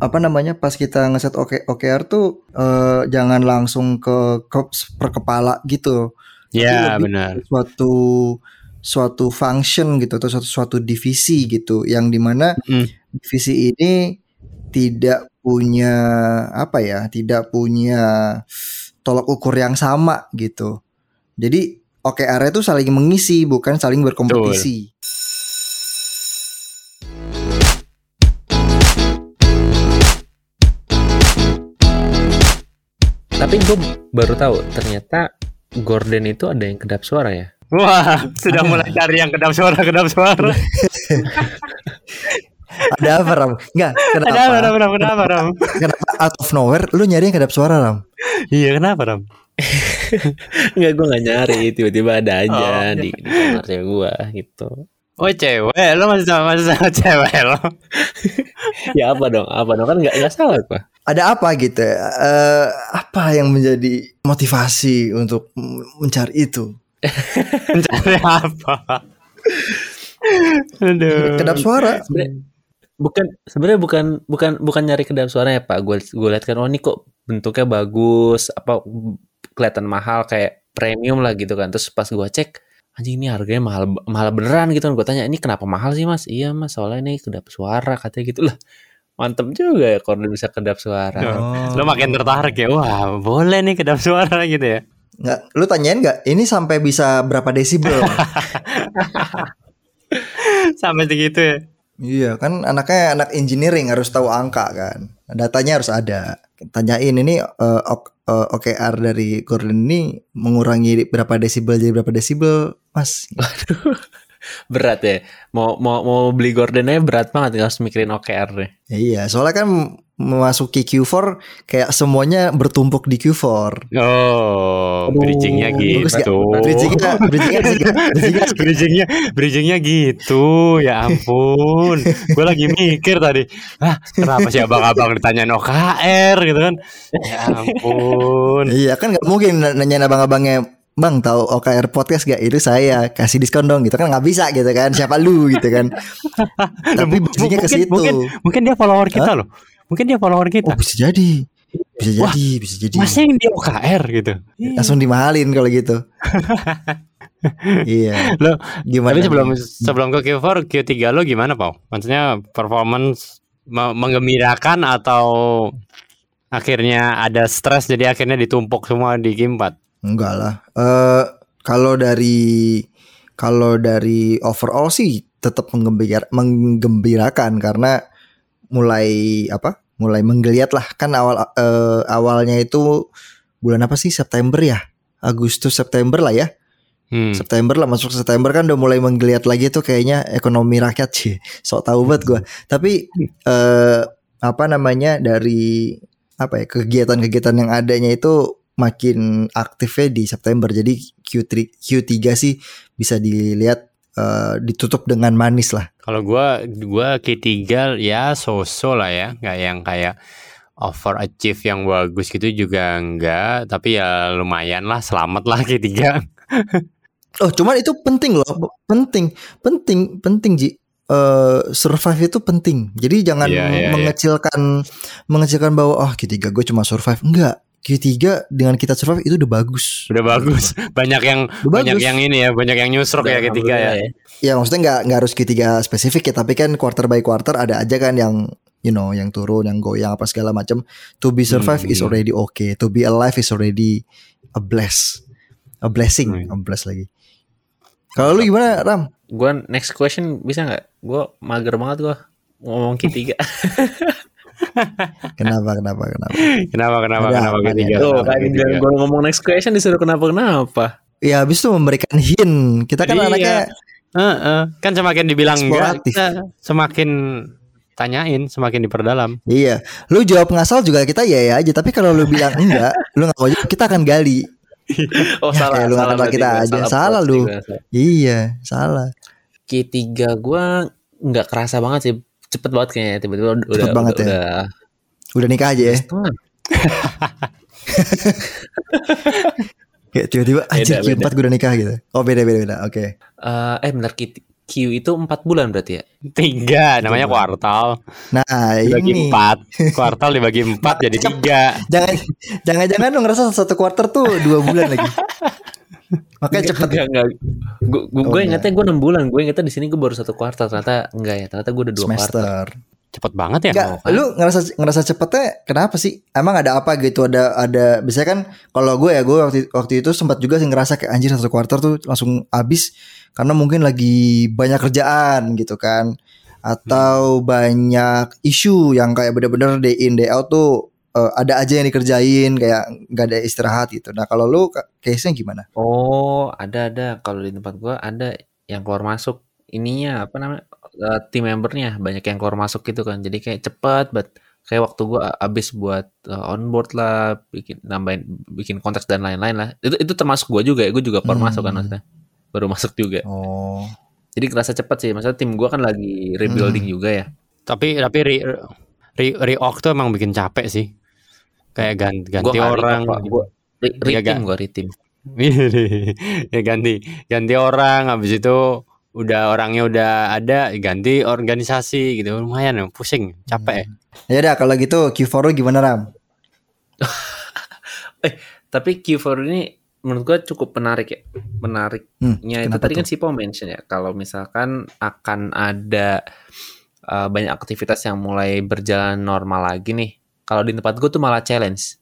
apa namanya pas kita ngeset OK, OKR tuh uh, jangan langsung ke, ke per kepala gitu. Ya benar. Suatu suatu function gitu atau suatu suatu divisi gitu yang di mana mm. divisi ini tidak punya apa ya tidak punya tolak ukur yang sama gitu. Jadi OKR itu saling mengisi bukan saling berkompetisi. Betul. Tapi gue baru tahu ternyata Gordon itu ada yang kedap suara ya. Wah, sudah mulai cari yang kedap suara, kedap suara. ada apa Ram? Enggak, kenapa? Ada apa Ram? Kenapa, kenapa Ram? Kenapa out of nowhere lu nyari yang kedap suara Ram? Iya, kenapa Ram? Enggak, gue gak nyari, tiba-tiba ada aja oh, di, di kamarnya gue gitu. Oh cewek, lo masih sama masih sama cewek lo? ya apa dong? Apa dong kan nggak nggak salah apa? Ada apa gitu? Uh, apa yang menjadi motivasi untuk mencari itu? mencari apa? Aduh. Kedap suara. Sebenernya, bukan sebenarnya bukan bukan bukan nyari kedap suara ya pak. Gue gue lihat kan oh ini kok bentuknya bagus, apa kelihatan mahal kayak premium lah gitu kan. Terus pas gue cek anjing ini harganya mahal mahal beneran gitu kan gue tanya ini kenapa mahal sih mas iya mas soalnya ini kedap suara katanya gitu lah mantep juga ya kalau bisa kedap suara. Oh. lo makin tertarik ya. Wah boleh nih kedap suara gitu ya. Nggak lu tanyain nggak ini sampai bisa berapa desibel? Sampai segitu ya? Iya kan anaknya anak engineering harus tahu angka kan. Datanya harus ada. Tanyain ini uh, uh, OKR dari Gordon ini mengurangi berapa desibel jadi berapa desibel, Mas? Waduh. Berat ya. Mau mau mau beli Gordon aja berat banget harus mikirin OKR deh. Iya, soalnya kan memasuki Q4 kayak semuanya bertumpuk di Q4. Oh, bridgingnya gitu. Bridgingnya, bridgingnya, bridgingnya, bridgingnya, bridgingnya gitu. Ya ampun, gue lagi mikir tadi, ah kenapa sih abang-abang ditanya OKR gitu kan? Ya ampun. iya kan nggak mungkin nanya abang-abangnya Bang tahu OKR podcast gak itu saya kasih diskon dong gitu kan nggak bisa gitu kan siapa lu gitu kan tapi bridgingnya ke situ mungkin, mungkin dia follower kita loh Mungkin dia follower kita. Oh, bisa jadi. Bisa Wah, jadi, bisa jadi. Masih yang dia OKR gitu. Langsung dimahalin kalau gitu. iya. Lo gimana? Tapi sebelum sebelum ke Q4, Q3 lo gimana, Pau? Maksudnya performance menggembirakan atau akhirnya ada stres jadi akhirnya ditumpuk semua di Q4? Enggak lah. Eh uh, kalau dari kalau dari overall sih tetap menggembirakan, menggembirakan karena mulai apa? Mulai menggeliat lah kan awal uh, awalnya itu bulan apa sih September ya? Agustus September lah ya. Hmm. September lah masuk September kan udah mulai menggeliat lagi tuh kayaknya ekonomi rakyat sih. Sok tahu banget gue. Tapi uh, apa namanya dari apa ya kegiatan-kegiatan yang adanya itu makin aktifnya di September. Jadi Q3 Q3 sih bisa dilihat uh, ditutup dengan manis lah. Kalau gua gua Q3 ya so-so lah ya, nggak yang kayak overachieve yang bagus gitu juga enggak, tapi ya lumayan lah, selamat lah Q3. oh, cuman itu penting loh, penting, penting, penting Ji. Uh, survive itu penting. Jadi jangan yeah, yeah, iya. mengecilkan yeah. mengecilkan bahwa oh Q3 gue cuma survive. Enggak Q3 dengan kita survive itu udah bagus. Udah bagus. Banyak yang udah banyak bagus. yang ini ya, banyak yang nyusruk ya Q3 ya. ya. Ya maksudnya nggak nggak harus Q3 spesifik ya, tapi kan quarter by quarter ada aja kan yang you know yang turun, yang goyang apa segala macam. To be survive hmm, is already okay. To be alive is already a bless. A blessing, hmm. a bless lagi. Kalau lu gimana, Ram? Gua next question bisa nggak? Gua mager banget gua ngomong Q3. kenapa kenapa kenapa? Kenapa kenapa ada kenapa ketiga tuh kan gue ngomong next question disuruh kenapa kenapa ya habis itu memberikan hint. Kita kan iya. anaknya uh, uh. kan semakin dibilang enggak kita semakin tanyain semakin diperdalam. Iya. Lu jawab ngasal juga kita ya ya aja. Tapi kalau lu bilang enggak lu nggak mau jawab kita akan gali. Oh ya, salah lu salah kata kita aja. salah, salah lu. iya salah. Q3 gue nggak kerasa banget sih cepet banget kayaknya tiba-tiba udah cepet banget udah, ya. udah udah nikah aja ya Kayak tiba-tiba aja Q4 gue udah nikah gitu. Oh beda beda beda. Oke. Okay. Uh, eh, benar Q, Q itu empat bulan berarti ya? Tiga, namanya kuartal. Nah, Dibagi ini empat. Kuartal dibagi empat jadi tiga. jangan jangan-jangan lu ngerasa satu quarter tuh dua bulan lagi. Makanya cepet. Enggak, enggak. Gue gue Oh, ingetnya gue 6 bulan. Gue ingetnya di sini gue baru satu kuartal. Ternyata enggak ya. Ternyata gue udah dua kuartal. Cepet banget ya. Enggak, kan? lu ngerasa ngerasa cepetnya kenapa sih? Emang ada apa gitu? Ada ada biasanya kan kalau gue ya gue waktu waktu itu sempat juga sih ngerasa kayak anjir satu quarter tuh langsung habis karena mungkin lagi banyak kerjaan gitu kan atau banyak isu yang kayak bener-bener day in day out tuh eh, ada aja yang dikerjain kayak nggak ada istirahat gitu. Nah kalau lu case-nya gimana? Oh, ada ada. Kalau di tempat gue ada yang keluar masuk. Ininya apa namanya? eh, team membernya banyak yang keluar masuk gitu kan. Jadi kayak cepet, but kayak waktu gue habis buat eh, onboard lah, bikin nambahin, bikin konteks dan lain-lain lah. Itu itu termasuk gue juga ya. Gue juga keluar Hmm. masuk kan maksudnya. Baru masuk juga. Oh, Jadi kerasa cepet sih. Maksudnya tim gue kan lagi rebuilding Hmm. juga ya. Tapi tapi re, re, reorg tuh emang bikin capek sih. Kayak ganti, ganti Gua orang. reorg, Pak. Gua re- Iya, retim gue retim. ya ganti ganti orang habis itu udah orangnya udah ada ganti organisasi gitu lumayan ya pusing capek ya. ya udah kalau gitu Q4 lu gimana Ram? Tapi Q4 ini menurut gue cukup menarik ya. Menariknya Hmm, itu tadi kan tuh? Sipo mention ya. Kalau misalkan akan ada uh, banyak aktivitas yang mulai berjalan normal lagi nih. Kalau di tempat gue tuh malah challenge.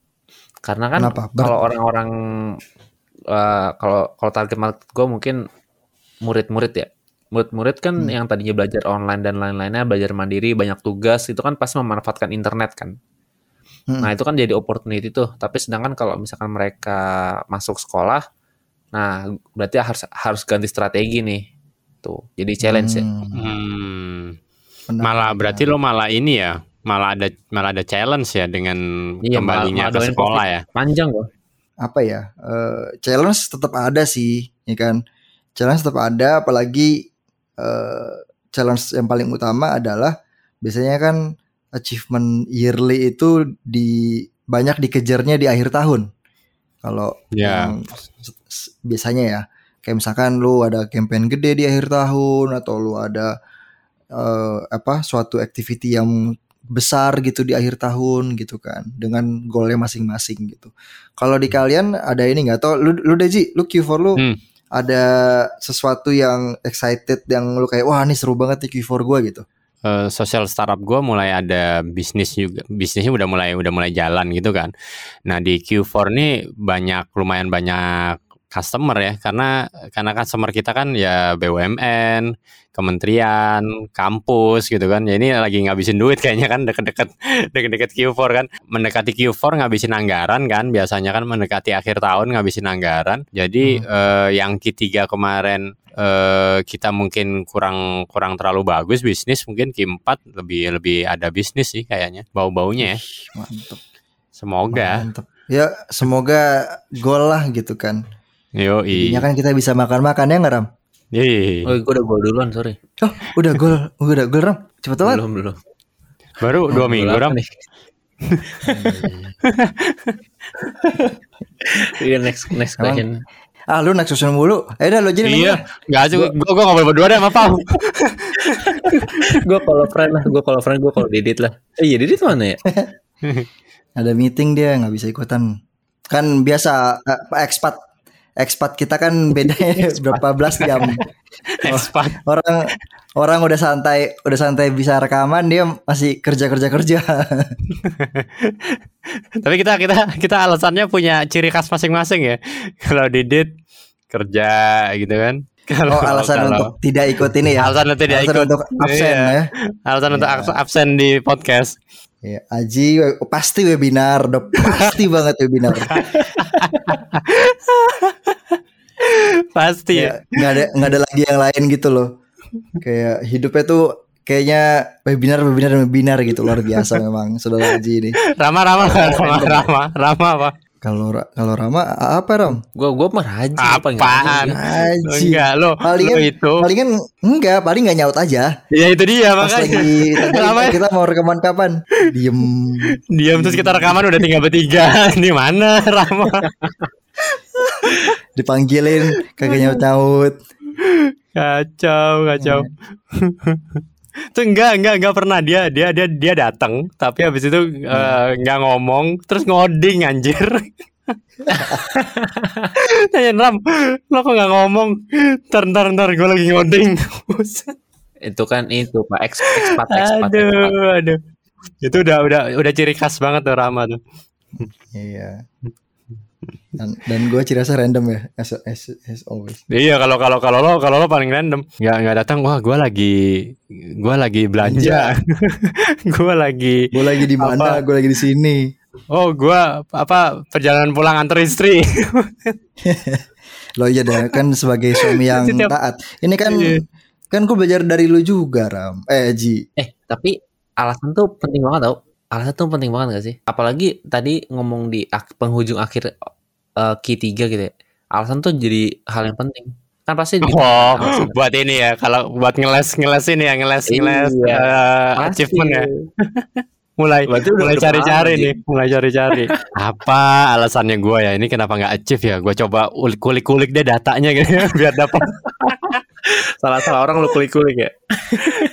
Karena kan kalau orang-orang uh, kalau kalau target market gue mungkin murid-murid ya. Murid-murid kan Hmm. yang tadinya belajar online dan lain-lainnya belajar mandiri banyak tugas itu kan pasti memanfaatkan internet kan. Hmm. Nah itu kan jadi opportunity tuh. Tapi sedangkan kalau misalkan mereka masuk sekolah, nah berarti harus harus ganti strategi nih. Tuh, jadi challenge ya. Hmm, Hmm. benar, Malah berarti lo malah ini ya malah ada malah ada challenge ya dengan Iya, kembalinya malah ke sekolah ya. Panjang loh. apa ya eh, challenge tetap ada sih ya kan challenge tetap ada apalagi eh, challenge yang paling utama adalah biasanya kan achievement yearly itu di banyak dikejarnya di akhir tahun kalau Ya. yang biasanya ya kayak misalkan lu ada campaign gede di akhir tahun atau lu ada eh, apa suatu activity yang besar gitu di akhir tahun gitu kan dengan goalnya masing-masing gitu. Kalau di kalian ada ini nggak tau lu lu Deji lu Q4 lu Hmm. ada sesuatu yang excited yang lu kayak wah ini seru banget nih Q4 gua gitu. Eh, sosial startup gue mulai ada bisnis juga bisnisnya udah mulai udah mulai jalan gitu kan nah di Q4 nih banyak lumayan banyak customer ya karena karena customer kita kan ya BUMN kementerian kampus gitu kan ya ini lagi ngabisin duit kayaknya kan deket-deket deket-deket Q4 kan mendekati Q4 ngabisin anggaran kan biasanya kan mendekati akhir tahun ngabisin anggaran jadi eh, yang Q3 kemarin eh, kita mungkin kurang kurang terlalu bagus bisnis mungkin Q4 lebih lebih ada bisnis sih kayaknya bau-baunya ya Ih, Mantep. semoga Mantep. Ya semoga gol lah gitu kan. Yo Jadinya kan kita bisa makan-makan ya nggak Ram? Oh, gue udah gol duluan, sorry. Oh udah gol, udah gol Ram. Cepet banget. Belum, belum. baru dua Gol minggu ram? Iya, next next Emang- question. Ah lu next question mulu. Ayo dah lu jadi iya nggak aja gue gue ngobrol berdua deh sama Pau gue kalau friend lah, gue kalau friend, gue kalau Didit lah. Eh, iya Didit mana ya? ada meeting dia nggak bisa ikutan kan biasa eh, ekspat ekspat kita kan bedanya berapa belas jam Expat. orang orang udah santai udah santai bisa rekaman dia masih kerja kerja Tapi kita kita kita alasannya punya ciri khas masing-masing ya. Kalau Didit kerja gitu kan. Kalau oh alasan kalau- untuk tidak ikut ini ya alasan untuk tidak alasan ikut untuk absen Iya. ya Alasan untuk Iya. abs- absen di podcast. ya Aji pasti webinar pasti banget webinar Pasti ya. nggak ada nggak ada lagi yang lain gitu loh kayak hidupnya tuh kayaknya webinar webinar webinar gitu luar biasa memang saudara Aji ini Rama Rama Rama Rama Rama apa? Kalau kalau Rama apa Ram Gue gue mah Haji apa nggak Apaan? Haji? Aji Enggak lo, Palingan- lo itu. palingan enggak paling nggak nyaut aja Ya itu dia pas makanya. lagi Rama kita mau rekaman kapan diem diam terus kita rekaman udah tinggal bertiga. Di mana Rama? dipanggilin kagak nyaut nyaut Kacau, kacau. Itu enggak, enggak, enggak pernah dia dia dia dia datang, tapi habis itu eh, enggak ngomong, terus ngoding anjir. Tanya Ram, lo kok nggak ngomong? Ntar, ntar, ntar, gue lagi ngoding. Itu kan itu Pak eks, ekspat ekspat. ekspat. aduh, aduh. Itu udah udah udah ciri khas banget tuh Rama tuh. Iya. Dan, dan gue ciri rasa random ya, as, as, as always. Iya kalau kalau kalau lo kalau lo paling random nggak nggak datang wah gue lagi gue lagi belanja gue lagi Gue lagi di mana? Gue lagi di sini. oh gue apa perjalanan pulang antar istri Lo iya deh kan sebagai suami yang Setiap- taat. Ini kan Iya. kan gue belajar dari lu juga Ram. Eh Ji. Eh, tapi alasan tuh penting banget tau. Alasan tuh penting banget gak sih? Apalagi tadi ngomong di ak- penghujung akhir eh, Q3 gitu ya. Alasan tuh jadi hal yang penting. Kan pasti di oh alasan. buat ini ya kalau buat ngeles ngeles ini ya ngeles ngeles Iya. Pasti. achievement ya mulai Berarti udah mulai cari-cari nih mulai cari-cari apa alasannya gue ya ini kenapa nggak achieve ya gue coba ulik- kulik-kulik deh datanya gitu ya, biar dapat Salah-salah orang lu kulik-kulik ya.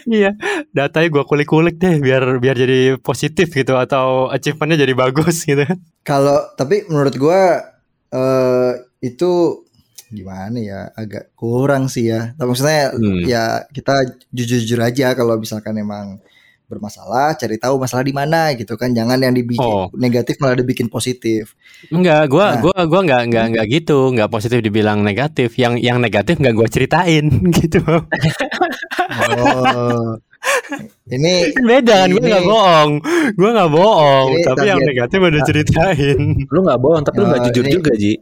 iya datanya gue kulik-kulik deh biar biar jadi positif gitu atau achievementnya jadi bagus gitu kan Kalau tapi menurut gua eh itu gimana ya agak kurang sih ya. Tapi maksudnya Hmm. ya kita jujur-jujur aja kalau misalkan emang bermasalah cari tahu masalah di mana gitu kan jangan yang dibikin Oh. negatif malah dibikin positif Enggak, gua Nah. gua gua enggak enggak enggak gitu, enggak positif dibilang negatif. Yang yang negatif enggak gua ceritain gitu. oh ini beda kan, gua Ini- enggak bohong. Gua enggak bohong, Ini tapi yang negatif udah ceritain. Lu nggak bohong tapi lu nggak Oh, jujur ini- juga, Ji.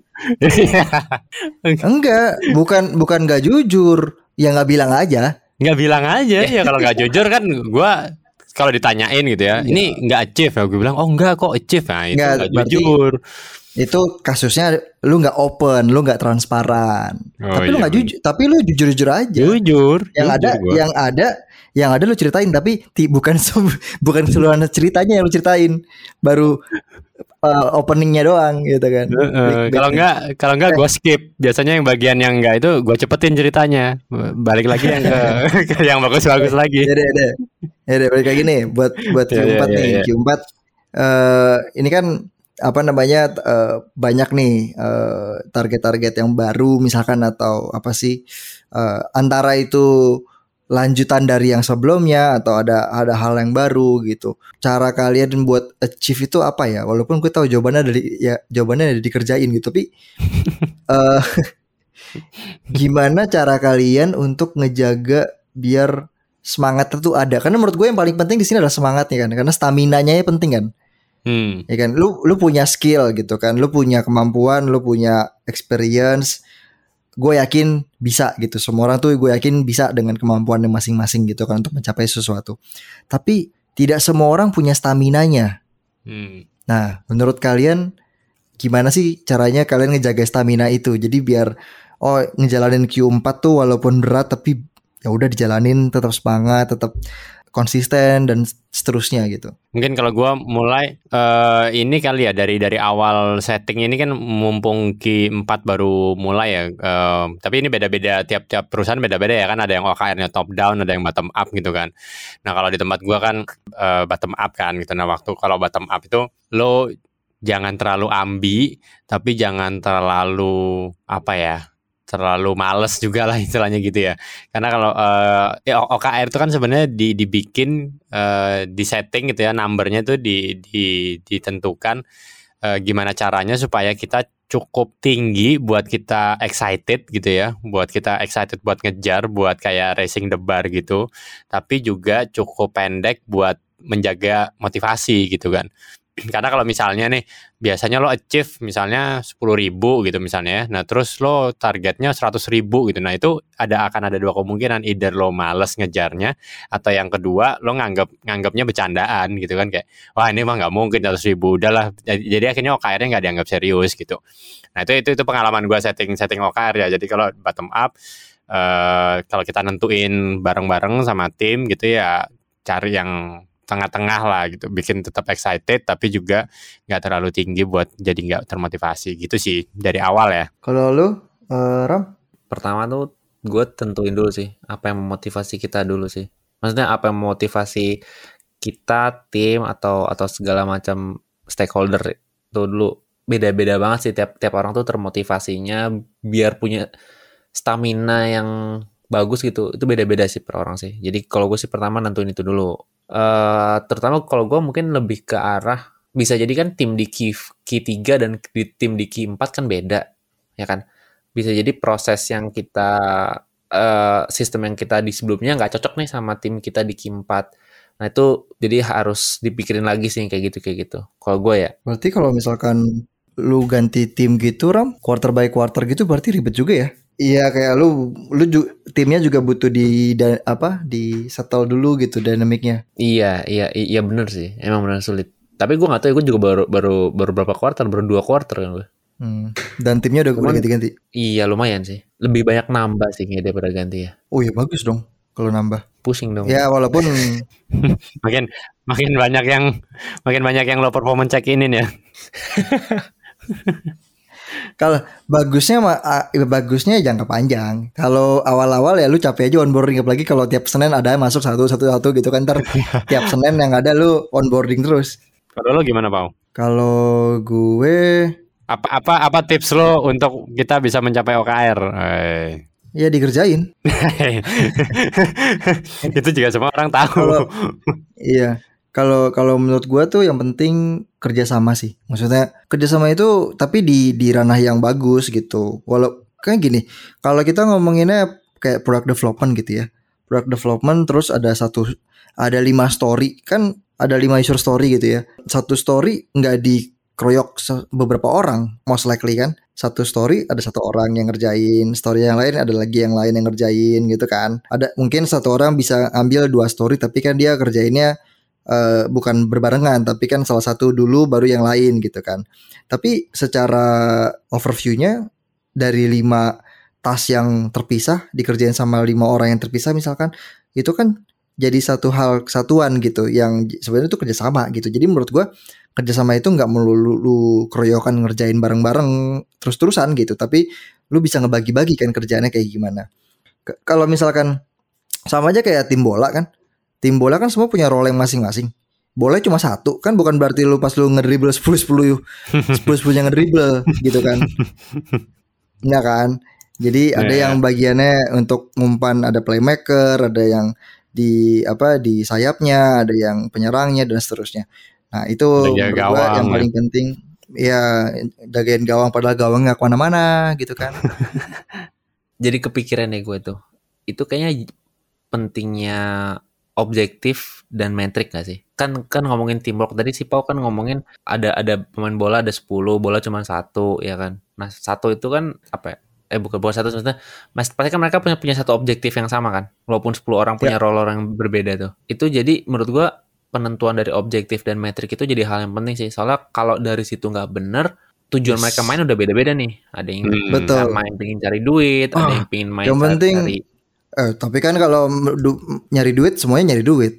enggak bukan bukan nggak jujur ya nggak bilang aja Enggak bilang aja ya kalau enggak jujur kan gua kalau ditanyain gitu ya, ini enggak achieve ya, gue bilang oh enggak kok achieve nah itu berarti- jujur. itu kasusnya lu nggak open lu nggak transparan Oh, tapi lu iya, nggak jujur tapi lu jujur jujur aja Jujur. yang jujur ada gua. yang ada yang ada lu ceritain tapi ti- bukan bukan seluruh ceritanya yang lu ceritain. Baru uh, openingnya doang gitu kan. Heeh, Clickbait. kalau enggak kalau enggak gue skip. Biasanya yang bagian yang enggak itu gue cepetin ceritanya. Balik lagi yang ke, ke yang bagus-bagus lagi. Ya deh ya deh ya balik lagi nih buat buat Ya, Q4 ya, ya, nih. ya. Q4 eh ini kan apa namanya eh, banyak nih eh, target-target yang baru misalkan atau apa sih eh, antara itu lanjutan dari yang sebelumnya atau ada ada hal yang baru gitu. Cara kalian buat achieve itu apa ya? Walaupun gue tahu jawabannya dari ya jawabannya ada dikerjain gitu, tapi eh gimana cara kalian untuk ngejaga biar semangat itu ada? Karena menurut gue yang paling penting di sini adalah semangatnya kan, karena stamina-nya ya penting kan. Hmm. Ya kan, lu lu punya skill gitu kan, lu punya kemampuan, lu punya experience. Gue yakin bisa gitu. Semua orang tuh gue yakin bisa dengan kemampuannya masing-masing gitu kan untuk mencapai sesuatu. Tapi tidak semua orang punya stamina-nya. Hmm. Nah, menurut kalian gimana sih caranya kalian ngejaga stamina itu? Jadi biar oh ngejalanin Q4 tuh walaupun berat tapi ya udah dijalanin tetap semangat, tetap konsisten dan seterusnya gitu. Mungkin kalau gua mulai eh ini kali ya dari dari awal setting ini kan mumpung Q4 baru mulai ya. eh, tapi ini beda-beda tiap-tiap perusahaan beda-beda ya kan ada yang OKR-nya top down, ada yang bottom up gitu kan. Nah, kalau di tempat gua kan eh, bottom up kan gitu. Nah, waktu kalau bottom up itu lo jangan terlalu ambi, tapi jangan terlalu apa ya? Terlalu males juga lah istilahnya gitu ya. Karena kalau eh, ya OKR itu kan sebenarnya di, dibikin eh, di setting gitu ya, numbernya itu di, di, ditentukan eh, gimana caranya supaya kita cukup tinggi buat kita excited gitu ya, buat kita excited buat ngejar, buat kayak racing the bar gitu, tapi juga cukup pendek buat menjaga motivasi gitu kan. Karena kalau misalnya nih biasanya lo achieve misalnya 10.000 ribu gitu misalnya ya. Nah terus lo targetnya 100.000 ribu gitu. Nah itu ada akan ada dua kemungkinan. Either lo males ngejarnya atau yang kedua lo nganggap nganggapnya bercandaan gitu kan kayak wah ini mah nggak mungkin 100.000 ribu udahlah. Jadi, akhirnya OKR-nya nggak dianggap serius gitu. Nah itu itu itu pengalaman gue setting setting OKR ya. Jadi kalau bottom up eh kalau kita nentuin bareng-bareng sama tim gitu ya cari yang tengah-tengah lah gitu bikin tetap excited tapi juga nggak terlalu tinggi buat jadi nggak termotivasi gitu sih dari awal ya Kalau lu eh, Ram? Pertama tuh gue tentuin dulu sih apa yang memotivasi kita dulu sih. Maksudnya apa yang memotivasi kita, tim atau atau segala macam stakeholder itu dulu beda-beda banget sih tiap tiap orang tuh termotivasinya biar punya stamina yang bagus gitu itu beda-beda sih per orang sih. Jadi kalau gue sih pertama nentuin itu dulu. Uh, terutama kalau gue mungkin lebih ke arah bisa jadi kan tim di key, key 3 dan di tim di key 4 kan beda ya kan? Bisa jadi proses yang kita uh, sistem yang kita di sebelumnya nggak cocok nih sama tim kita di key 4 nah itu jadi harus dipikirin lagi sih kayak gitu kayak gitu. Kalau gue ya. Berarti kalau misalkan lu ganti tim gitu ram quarter by quarter gitu berarti ribet juga ya Iya kayak lu lu ju, timnya juga butuh di da, apa di settle dulu gitu dinamiknya. Iya iya iya bener sih emang bener sulit. Tapi gue gak tahu ya gue juga baru baru baru berapa quarter baru dua quarter kan gue. Hmm. Dan timnya udah, udah ganti-ganti. Iya lumayan sih. Lebih banyak nambah sih kayak daripada ganti ya. Oh iya bagus dong kalau nambah. Pusing dong. Ya walaupun makin makin banyak yang makin banyak yang low performance check inin ya. Kalau bagusnya mah bagusnya jangka panjang. Kalau awal-awal ya lu capek aja onboarding apalagi kalau tiap Senin ada masuk satu satu satu gitu kan ntar tiap Senin yang ada lu onboarding terus. Kalau lo gimana, Pau? Kalau gue apa apa apa tips lo untuk kita bisa mencapai OKR? Eh. Ya dikerjain. Itu juga semua orang tahu. Kalo, iya kalau kalau menurut gua tuh yang penting kerjasama sih. Maksudnya kerjasama itu tapi di di ranah yang bagus gitu. Walau kayak gini kalau kita ngomonginnya kayak product development gitu ya. Product development terus ada satu ada lima story. Kan ada lima user story gitu ya. Satu story nggak dikeroyok beberapa orang most likely kan. Satu story ada satu orang yang ngerjain story yang lain ada lagi yang lain yang ngerjain gitu kan. Ada mungkin satu orang bisa ambil dua story tapi kan dia kerjainnya uh, bukan berbarengan tapi kan salah satu dulu baru yang lain gitu kan. Tapi secara overviewnya dari lima tas yang terpisah dikerjain sama lima orang yang terpisah misalkan itu kan jadi satu hal kesatuan gitu yang sebenarnya itu kerjasama gitu. Jadi menurut gua kerjasama itu nggak melulu lu keroyokan ngerjain bareng-bareng terus-terusan gitu, tapi lu bisa ngebagi-bagi kan kerjaannya kayak gimana. Kalau misalkan sama aja kayak tim bola kan, tim bola kan semua punya role yang masing-masing. Bola cuma satu kan bukan berarti lu pas lu ngedribble 10 10 10 10 yang ngedribble gitu kan. Ya kan? Jadi ada yeah. yang bagiannya untuk ngumpan ada playmaker, ada yang di apa di sayapnya, ada yang penyerangnya dan seterusnya. Nah, itu gawang, yang paling ya. penting ya jagain gawang padahal gawang nggak ke mana-mana gitu kan. Jadi kepikiran ya gue tuh. Itu kayaknya pentingnya objektif dan metrik gak sih? Kan kan ngomongin teamwork tadi si Pau kan ngomongin ada ada pemain bola ada 10, bola cuma satu ya kan. Nah, satu itu kan apa ya? Eh bukan bola satu maksudnya mas pasti kan mereka punya punya satu objektif yang sama kan. Walaupun 10 orang punya ya. role orang yang berbeda tuh. Itu jadi menurut gua penentuan dari objektif dan metrik itu jadi hal yang penting sih. Soalnya kalau dari situ nggak bener tujuan mereka main udah beda-beda nih. Ada yang hmm. Betul. main pengen cari duit, oh, ada yang pengen main yang penting, cari Eh, tapi kan kalau du nyari duit semuanya nyari duit.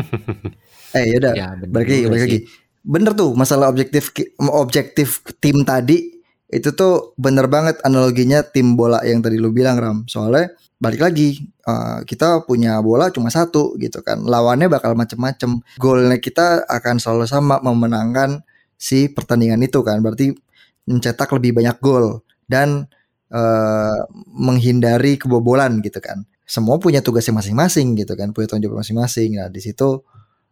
eh yaudah, ya, balik lagi, balik lagi. Bener tuh masalah objektif objektif tim tadi itu tuh bener banget analoginya tim bola yang tadi lu bilang Ram. Soalnya balik lagi uh, kita punya bola cuma satu gitu kan. Lawannya bakal macem-macem. Golnya kita akan selalu sama memenangkan si pertandingan itu kan. Berarti mencetak lebih banyak gol dan uh, menghindari kebobolan gitu kan. Semua punya tugasnya masing-masing gitu kan, punya tanggung jawab masing-masing. Nah di situ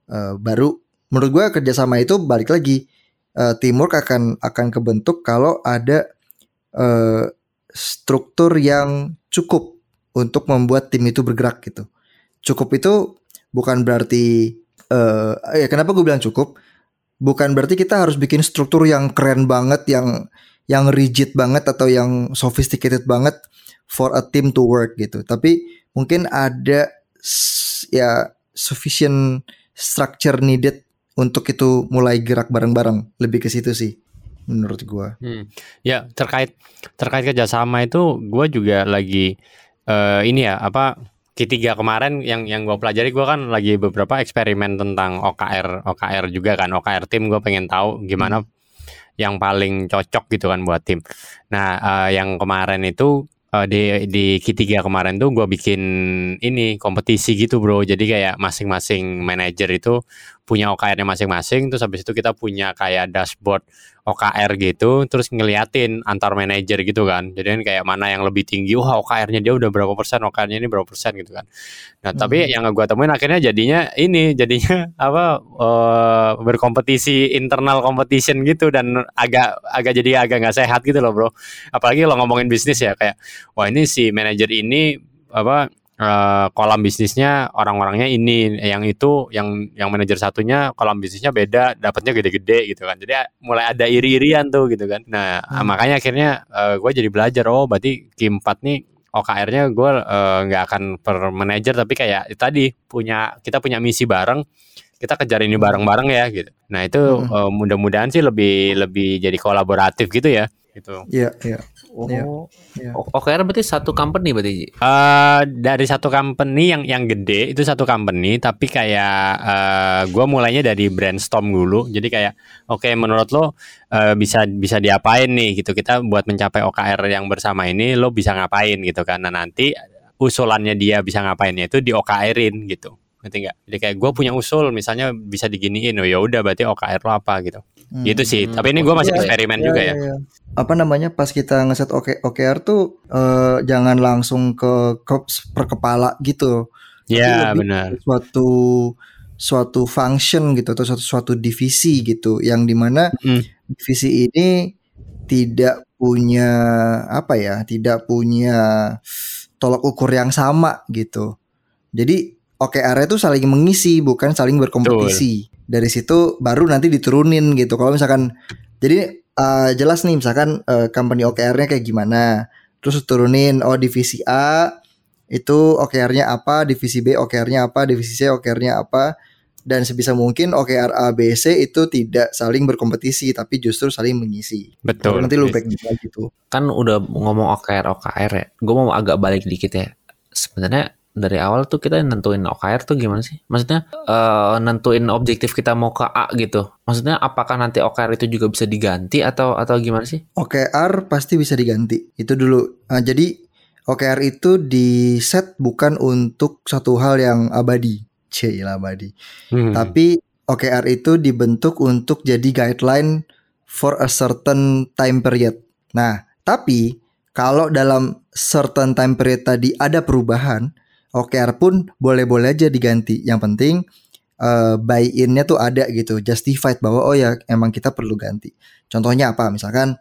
uh, baru menurut gue kerjasama itu balik lagi uh, teamwork akan akan kebentuk kalau ada uh, struktur yang cukup untuk membuat tim itu bergerak gitu. Cukup itu bukan berarti uh, ya kenapa gue bilang cukup? Bukan berarti kita harus bikin struktur yang keren banget yang yang rigid banget atau yang sophisticated banget for a team to work gitu. Tapi mungkin ada ya sufficient structure needed untuk itu mulai gerak bareng-bareng. Lebih ke situ sih menurut gua. Hmm. Ya, terkait terkait kerjasama itu gua juga lagi uh, ini ya apa ketiga kemarin yang yang gue pelajari gue kan lagi beberapa eksperimen tentang OKR OKR juga kan OKR tim gue pengen tahu gimana hmm yang paling cocok gitu kan buat tim. Nah, uh, yang kemarin itu eh, di di Q3 kemarin tuh gue bikin ini kompetisi gitu bro. Jadi kayak masing-masing manajer itu punya OKR-nya masing-masing. Terus habis itu kita punya kayak dashboard OKR gitu. Terus ngeliatin antar manajer gitu kan. Jadi kan kayak mana yang lebih tinggi. Wah OKR-nya dia udah berapa persen, OKR-nya ini berapa persen gitu kan. Nah tapi yang gue temuin akhirnya jadinya ini jadinya apa eh, berkompetisi internal competition gitu dan agak agak jadi agak nggak sehat gitu loh bro. Apalagi kalau ngomongin bisnis ya kayak wah ini si manajer ini apa eh, kolam bisnisnya orang-orangnya ini yang itu yang yang manajer satunya kolam bisnisnya beda dapatnya gede-gede gitu kan jadi mulai ada iri-irian tuh gitu kan nah Hmm. makanya akhirnya gue jadi belajar oh berarti Q4 nih OKR-nya gue eh, nggak akan per manajer tapi kayak tadi punya kita punya misi bareng kita kejar ini bareng-bareng ya gitu nah itu Hmm. eh, mudah-mudahan sih lebih lebih jadi kolaboratif gitu ya gitu Iya, iya. Oh, Iya, iya. OKR berarti satu company berarti? Eh dari satu company yang yang gede itu satu company tapi kayak eh gue mulainya dari brainstorm dulu jadi kayak oke menurut lo eh, bisa bisa diapain nih gitu kita buat mencapai OKR yang bersama ini lo bisa ngapain gitu kan nah nanti usulannya dia bisa ngapainnya itu di OKR-in gitu ngerti nggak jadi kayak gue punya usul misalnya bisa diginiin oh ya udah berarti OKR lo apa gitu Hmm. gitu sih Hmm. tapi ini gue masih Iya, eksperimen Iya, juga iya, ya iya. Apa namanya pas kita ngeset OK, OKR tuh eh, jangan langsung ke, ke per kepala gitu. ya lebih benar Suatu suatu function gitu atau suatu suatu divisi gitu yang di mana Hmm. divisi ini tidak punya apa ya, tidak punya tolak ukur yang sama gitu. Jadi OKR itu saling mengisi bukan saling berkompetisi. Dari situ baru nanti diturunin gitu. Kalau misalkan jadi eh, jelas nih misalkan eh, company OKR-nya kayak gimana. Terus turunin oh divisi A itu OKR-nya apa, divisi B OKR-nya apa, divisi C OKR-nya apa dan sebisa mungkin OKR A B C itu tidak saling berkompetisi tapi justru saling mengisi. betul nanti lu down gitu. Kan udah ngomong OKR OKR ya. Gue mau agak balik dikit ya. Sebenarnya dari awal tuh kita nentuin OKR tuh gimana sih? Maksudnya eh, nentuin objektif kita mau ke A gitu. Maksudnya apakah nanti OKR itu juga bisa diganti atau atau gimana sih? OKR pasti bisa diganti. Itu dulu. Nah, jadi OKR itu di set bukan untuk satu hal yang abadi. Cila abadi. Hmm. Tapi OKR itu dibentuk untuk jadi guideline for a certain time period. Nah, tapi kalau dalam certain time period tadi ada perubahan, OKR pun boleh-boleh aja diganti. Yang penting eh, buy-in-nya tuh ada gitu, justified bahwa oh ya emang kita perlu ganti. Contohnya apa? Misalkan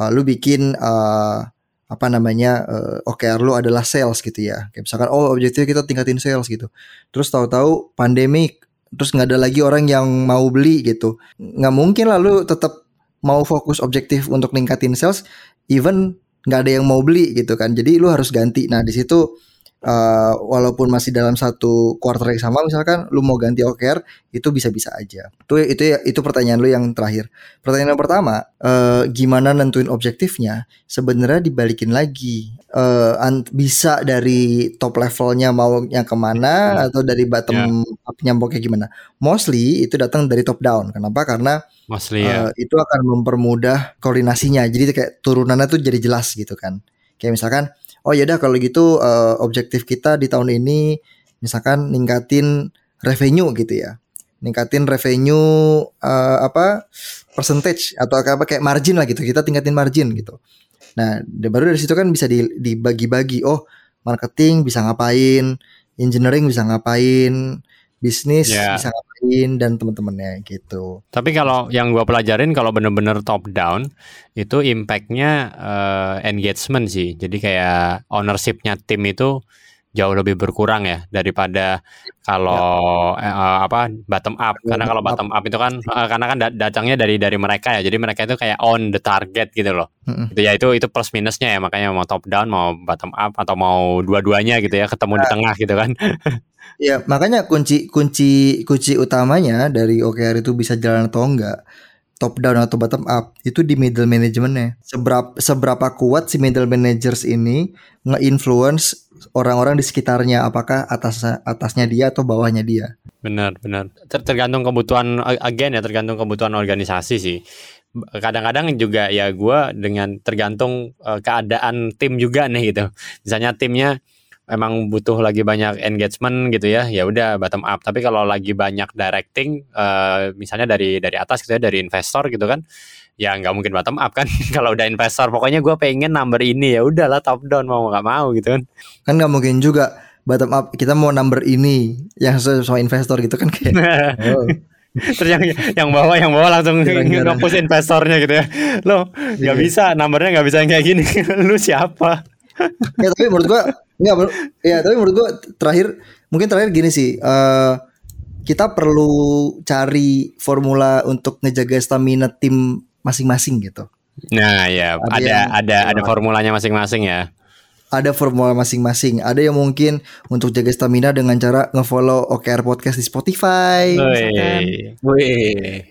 eh, lu bikin eh, apa namanya eh, OKR lu adalah sales gitu ya. Kayak misalkan oh objektifnya kita tingkatin sales gitu. Terus tahu-tahu pandemik terus nggak ada lagi orang yang mau beli gitu nggak mungkin lah lu tetap mau fokus objektif untuk ningkatin sales even nggak ada yang mau beli gitu kan jadi lu harus ganti nah di situ eh, walaupun masih dalam satu quarter yang sama misalkan lu mau ganti OKR itu bisa-bisa aja. Itu itu itu pertanyaan lu yang terakhir. Pertanyaan yang pertama eh, gimana nentuin objektifnya? Sebenarnya dibalikin lagi. An- bisa dari top levelnya mau yang ke mana atau dari bottom up-nya mau kayak gimana? Mostly itu datang dari top down. Kenapa? Karena mostly ya. Eh, itu akan mempermudah koordinasinya. Jadi kayak turunannya tuh jadi jelas gitu kan. Kayak misalkan, oh yaudah kalau gitu eh, objektif kita di tahun ini misalkan ningkatin revenue gitu ya. Ningkatin revenue eh, apa percentage atau apa kayak margin lah gitu. Kita tingkatin margin gitu. Nah, baru dari situ kan bisa di- dibagi-bagi. Oh, marketing bisa ngapain, engineering bisa ngapain, bisnis Ya. bisa ngapain dan teman-temannya gitu. Tapi kalau yang gua pelajarin kalau bener-bener top down itu impactnya eh, engagement sih. Jadi kayak ownershipnya tim itu jauh lebih berkurang ya daripada kalau eh, eh, apa bottom up. Karena kalau bottom up itu kan eh, karena kan da- datangnya dari dari mereka ya. Jadi mereka itu kayak on the target gitu loh. Mm-mm. Itu ya itu itu plus minusnya ya. Makanya mau top down mau bottom up atau mau dua-duanya gitu ya ketemu di tengah gitu kan. Ya, makanya kunci kunci kunci utamanya dari OKR itu bisa jalan atau enggak, top down atau bottom up, itu di middle managementnya. Seberapa seberapa kuat si middle managers ini nge-influence orang-orang di sekitarnya, apakah atas atasnya dia atau bawahnya dia. Benar, benar. Ter- tergantung kebutuhan again ya, tergantung kebutuhan organisasi sih. kadang-kadang juga ya gua dengan tergantung uh, keadaan tim juga nih gitu. Misalnya timnya emang butuh lagi banyak engagement gitu ya, ya udah bottom up. Tapi kalau lagi banyak directing, uh, misalnya dari dari atas gitu ya, dari investor gitu kan, ya nggak mungkin bottom up kan. kalau udah investor, pokoknya gue pengen number ini ya udahlah top down mau nggak mau gitu kan. Kan nggak mungkin juga bottom up kita mau number ini yang sesuai sama investor gitu kan kayak. oh. Terus yang yang bawah yang bawah langsung ngapus investornya gitu ya. Lo nggak yeah. bisa numbernya nggak bisa kayak gini. Lu siapa? Ya tapi menurut gua Enggak, ya tapi menurut gua terakhir mungkin terakhir gini sih. Uh, kita perlu cari formula untuk ngejaga stamina tim masing-masing gitu. Nah, ya ada ada yang, ada, ada formulanya masing-masing ya. Ada formula masing-masing. Ada yang mungkin untuk jaga stamina dengan cara ngefollow OKR podcast di Spotify, Wih.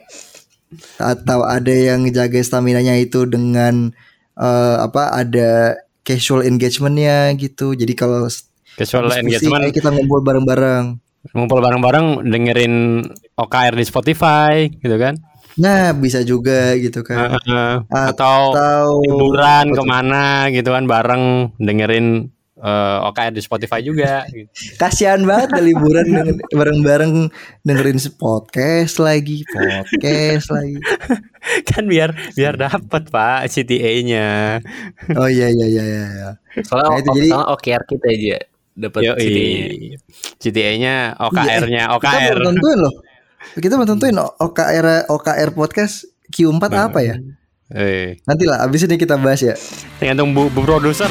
Atau ada yang jaga stamina-nya itu dengan uh, apa? Ada casual engagementnya gitu. Jadi kalau casual engagement kita ngumpul bareng-bareng. Ngumpul bareng-bareng dengerin OKR di Spotify gitu kan. Nah bisa juga gitu kan. Uh, atau, atau liburan ke mana gitu kan bareng dengerin uh, OKR di Spotify juga. Gitu. Kasihan banget liburan bareng-bareng dengerin podcast lagi, podcast lagi. kan biar biar dapat Pak CTA-nya. Oh iya iya iya iya. Soalnya nah, itu jadi OKR kita aja dapat CTA-nya. CTA-nya OKR-nya OKR. Kita tentuin loh. Kita mau tentuin OKR OKR podcast Q4 nah. apa ya? Eh. Nanti lah abis ini kita bahas ya. Tergantung bu, bu produser.